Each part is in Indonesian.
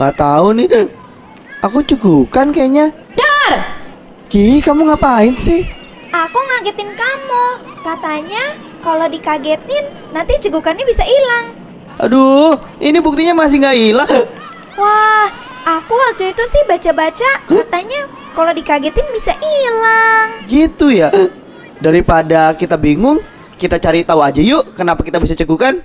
Nggak tahu nih. Aku cegukan kayaknya. Dar! Ki, kamu ngapain sih? Aku ngagetin kamu. Katanya kalau dikagetin nanti cegukannya bisa hilang. Aduh, ini buktinya masih nggak hilang. Wah, aku waktu itu sih baca-baca katanya kalau dikagetin bisa hilang. Gitu ya. Daripada kita bingung, kita cari tahu aja yuk kenapa kita bisa cegukan.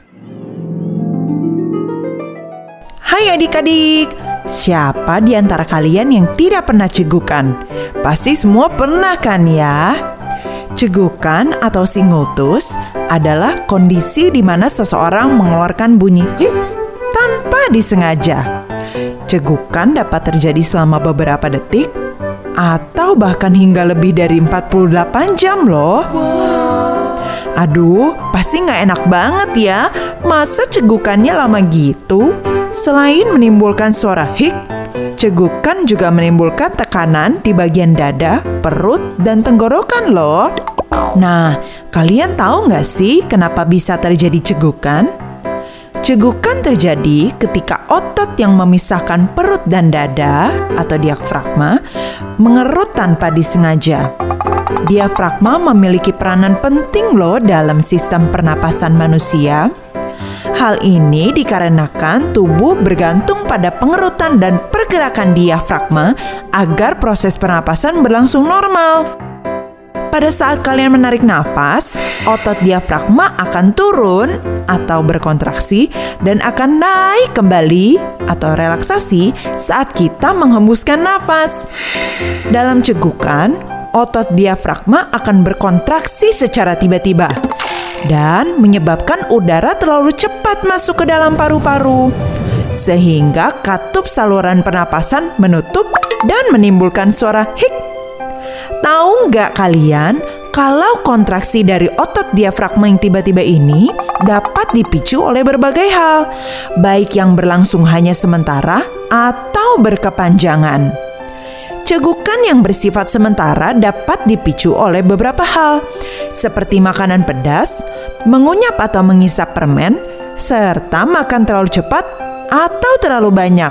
Hai adik-adik, siapa di antara kalian yang tidak pernah cegukan? Pasti semua pernah kan ya? Cegukan atau singultus adalah kondisi di mana seseorang mengeluarkan bunyi hik tanpa disengaja. Cegukan dapat terjadi selama beberapa detik atau bahkan hingga lebih dari 48 jam loh. Aduh, pasti nggak enak banget ya. Masa cegukannya lama gitu? Selain menimbulkan suara hik, cegukan juga menimbulkan tekanan di bagian dada, perut, dan tenggorokan loh. Nah, kalian tahu nggak sih kenapa bisa terjadi cegukan? Cegukan terjadi ketika otot yang memisahkan perut dan dada atau diafragma mengerut tanpa disengaja. Diafragma memiliki peranan penting loh dalam sistem pernapasan manusia. Hal ini dikarenakan tubuh bergantung pada pengerutan dan pergerakan diafragma agar proses pernapasan berlangsung normal. Pada saat kalian menarik nafas, otot diafragma akan turun atau berkontraksi dan akan naik kembali atau relaksasi saat kita menghembuskan nafas. Dalam cegukan, otot diafragma akan berkontraksi secara tiba-tiba dan menyebabkan udara terlalu cepat masuk ke dalam paru-paru sehingga katup saluran pernapasan menutup dan menimbulkan suara hik Tahu nggak kalian kalau kontraksi dari otot diafragma yang tiba-tiba ini dapat dipicu oleh berbagai hal, baik yang berlangsung hanya sementara atau berkepanjangan. Cegukan yang bersifat sementara dapat dipicu oleh beberapa hal, seperti makanan pedas, mengunyap atau mengisap permen, serta makan terlalu cepat atau terlalu banyak.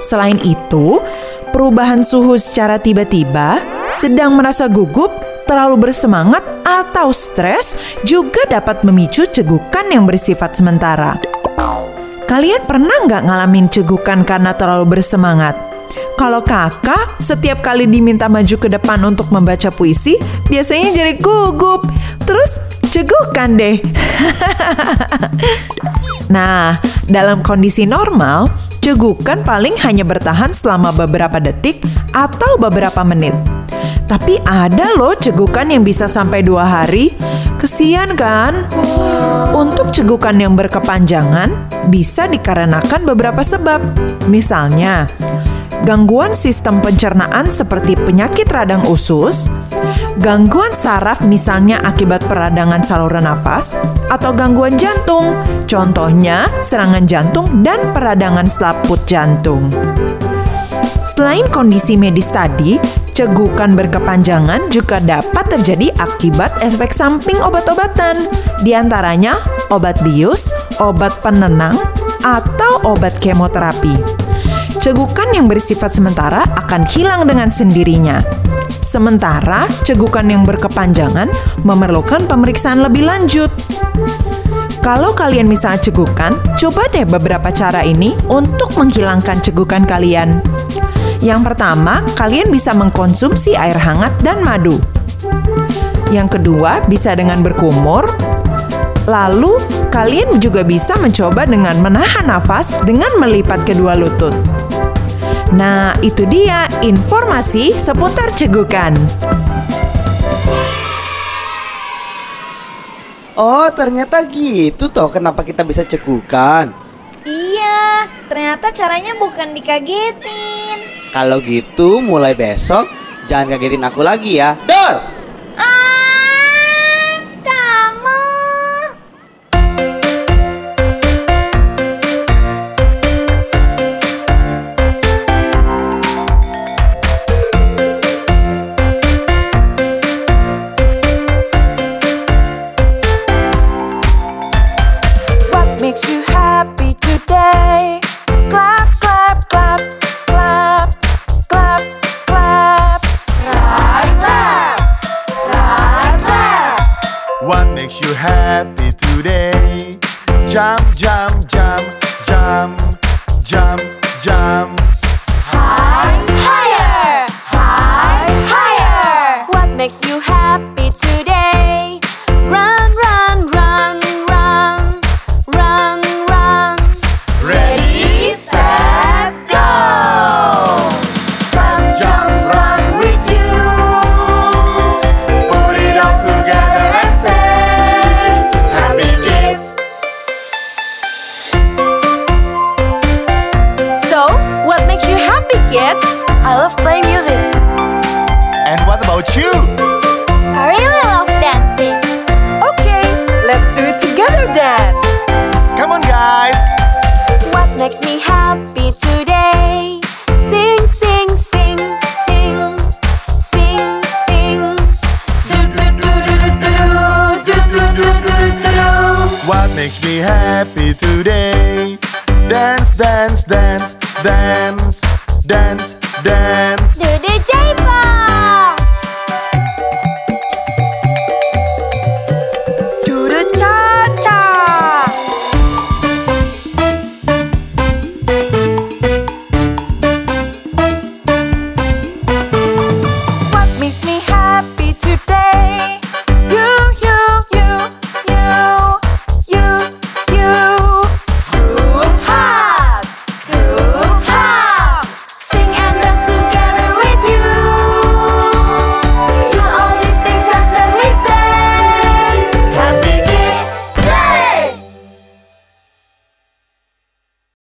Selain itu, perubahan suhu secara tiba-tiba sedang merasa gugup, terlalu bersemangat, atau stres juga dapat memicu cegukan yang bersifat sementara. Kalian pernah nggak ngalamin cegukan karena terlalu bersemangat? Kalau kakak setiap kali diminta maju ke depan untuk membaca puisi, biasanya jadi gugup. Terus cegukan deh. nah, dalam kondisi normal, cegukan paling hanya bertahan selama beberapa detik atau beberapa menit. Tapi ada loh cegukan yang bisa sampai dua hari. Kesian kan? Untuk cegukan yang berkepanjangan bisa dikarenakan beberapa sebab. Misalnya, gangguan sistem pencernaan seperti penyakit radang usus, gangguan saraf misalnya akibat peradangan saluran nafas, atau gangguan jantung, contohnya serangan jantung dan peradangan selaput jantung. Selain kondisi medis tadi, cegukan berkepanjangan juga dapat terjadi akibat efek samping obat-obatan, di antaranya obat bius, obat penenang, atau obat kemoterapi. Cegukan yang bersifat sementara akan hilang dengan sendirinya. Sementara cegukan yang berkepanjangan memerlukan pemeriksaan lebih lanjut. Kalau kalian misalnya cegukan, coba deh beberapa cara ini untuk menghilangkan cegukan kalian. Yang pertama, kalian bisa mengkonsumsi air hangat dan madu. Yang kedua, bisa dengan berkumur. Lalu, kalian juga bisa mencoba dengan menahan nafas dengan melipat kedua lutut. Nah, itu dia informasi seputar cegukan. Oh, ternyata gitu toh kenapa kita bisa cegukan. Iya, ternyata caranya bukan dikagetin. Kalau gitu mulai besok jangan kagetin aku lagi ya. Dor! jam, jam, jam, jam, jam, jam. makes me happy today. Dance, dance, dance, dance, dance, dance.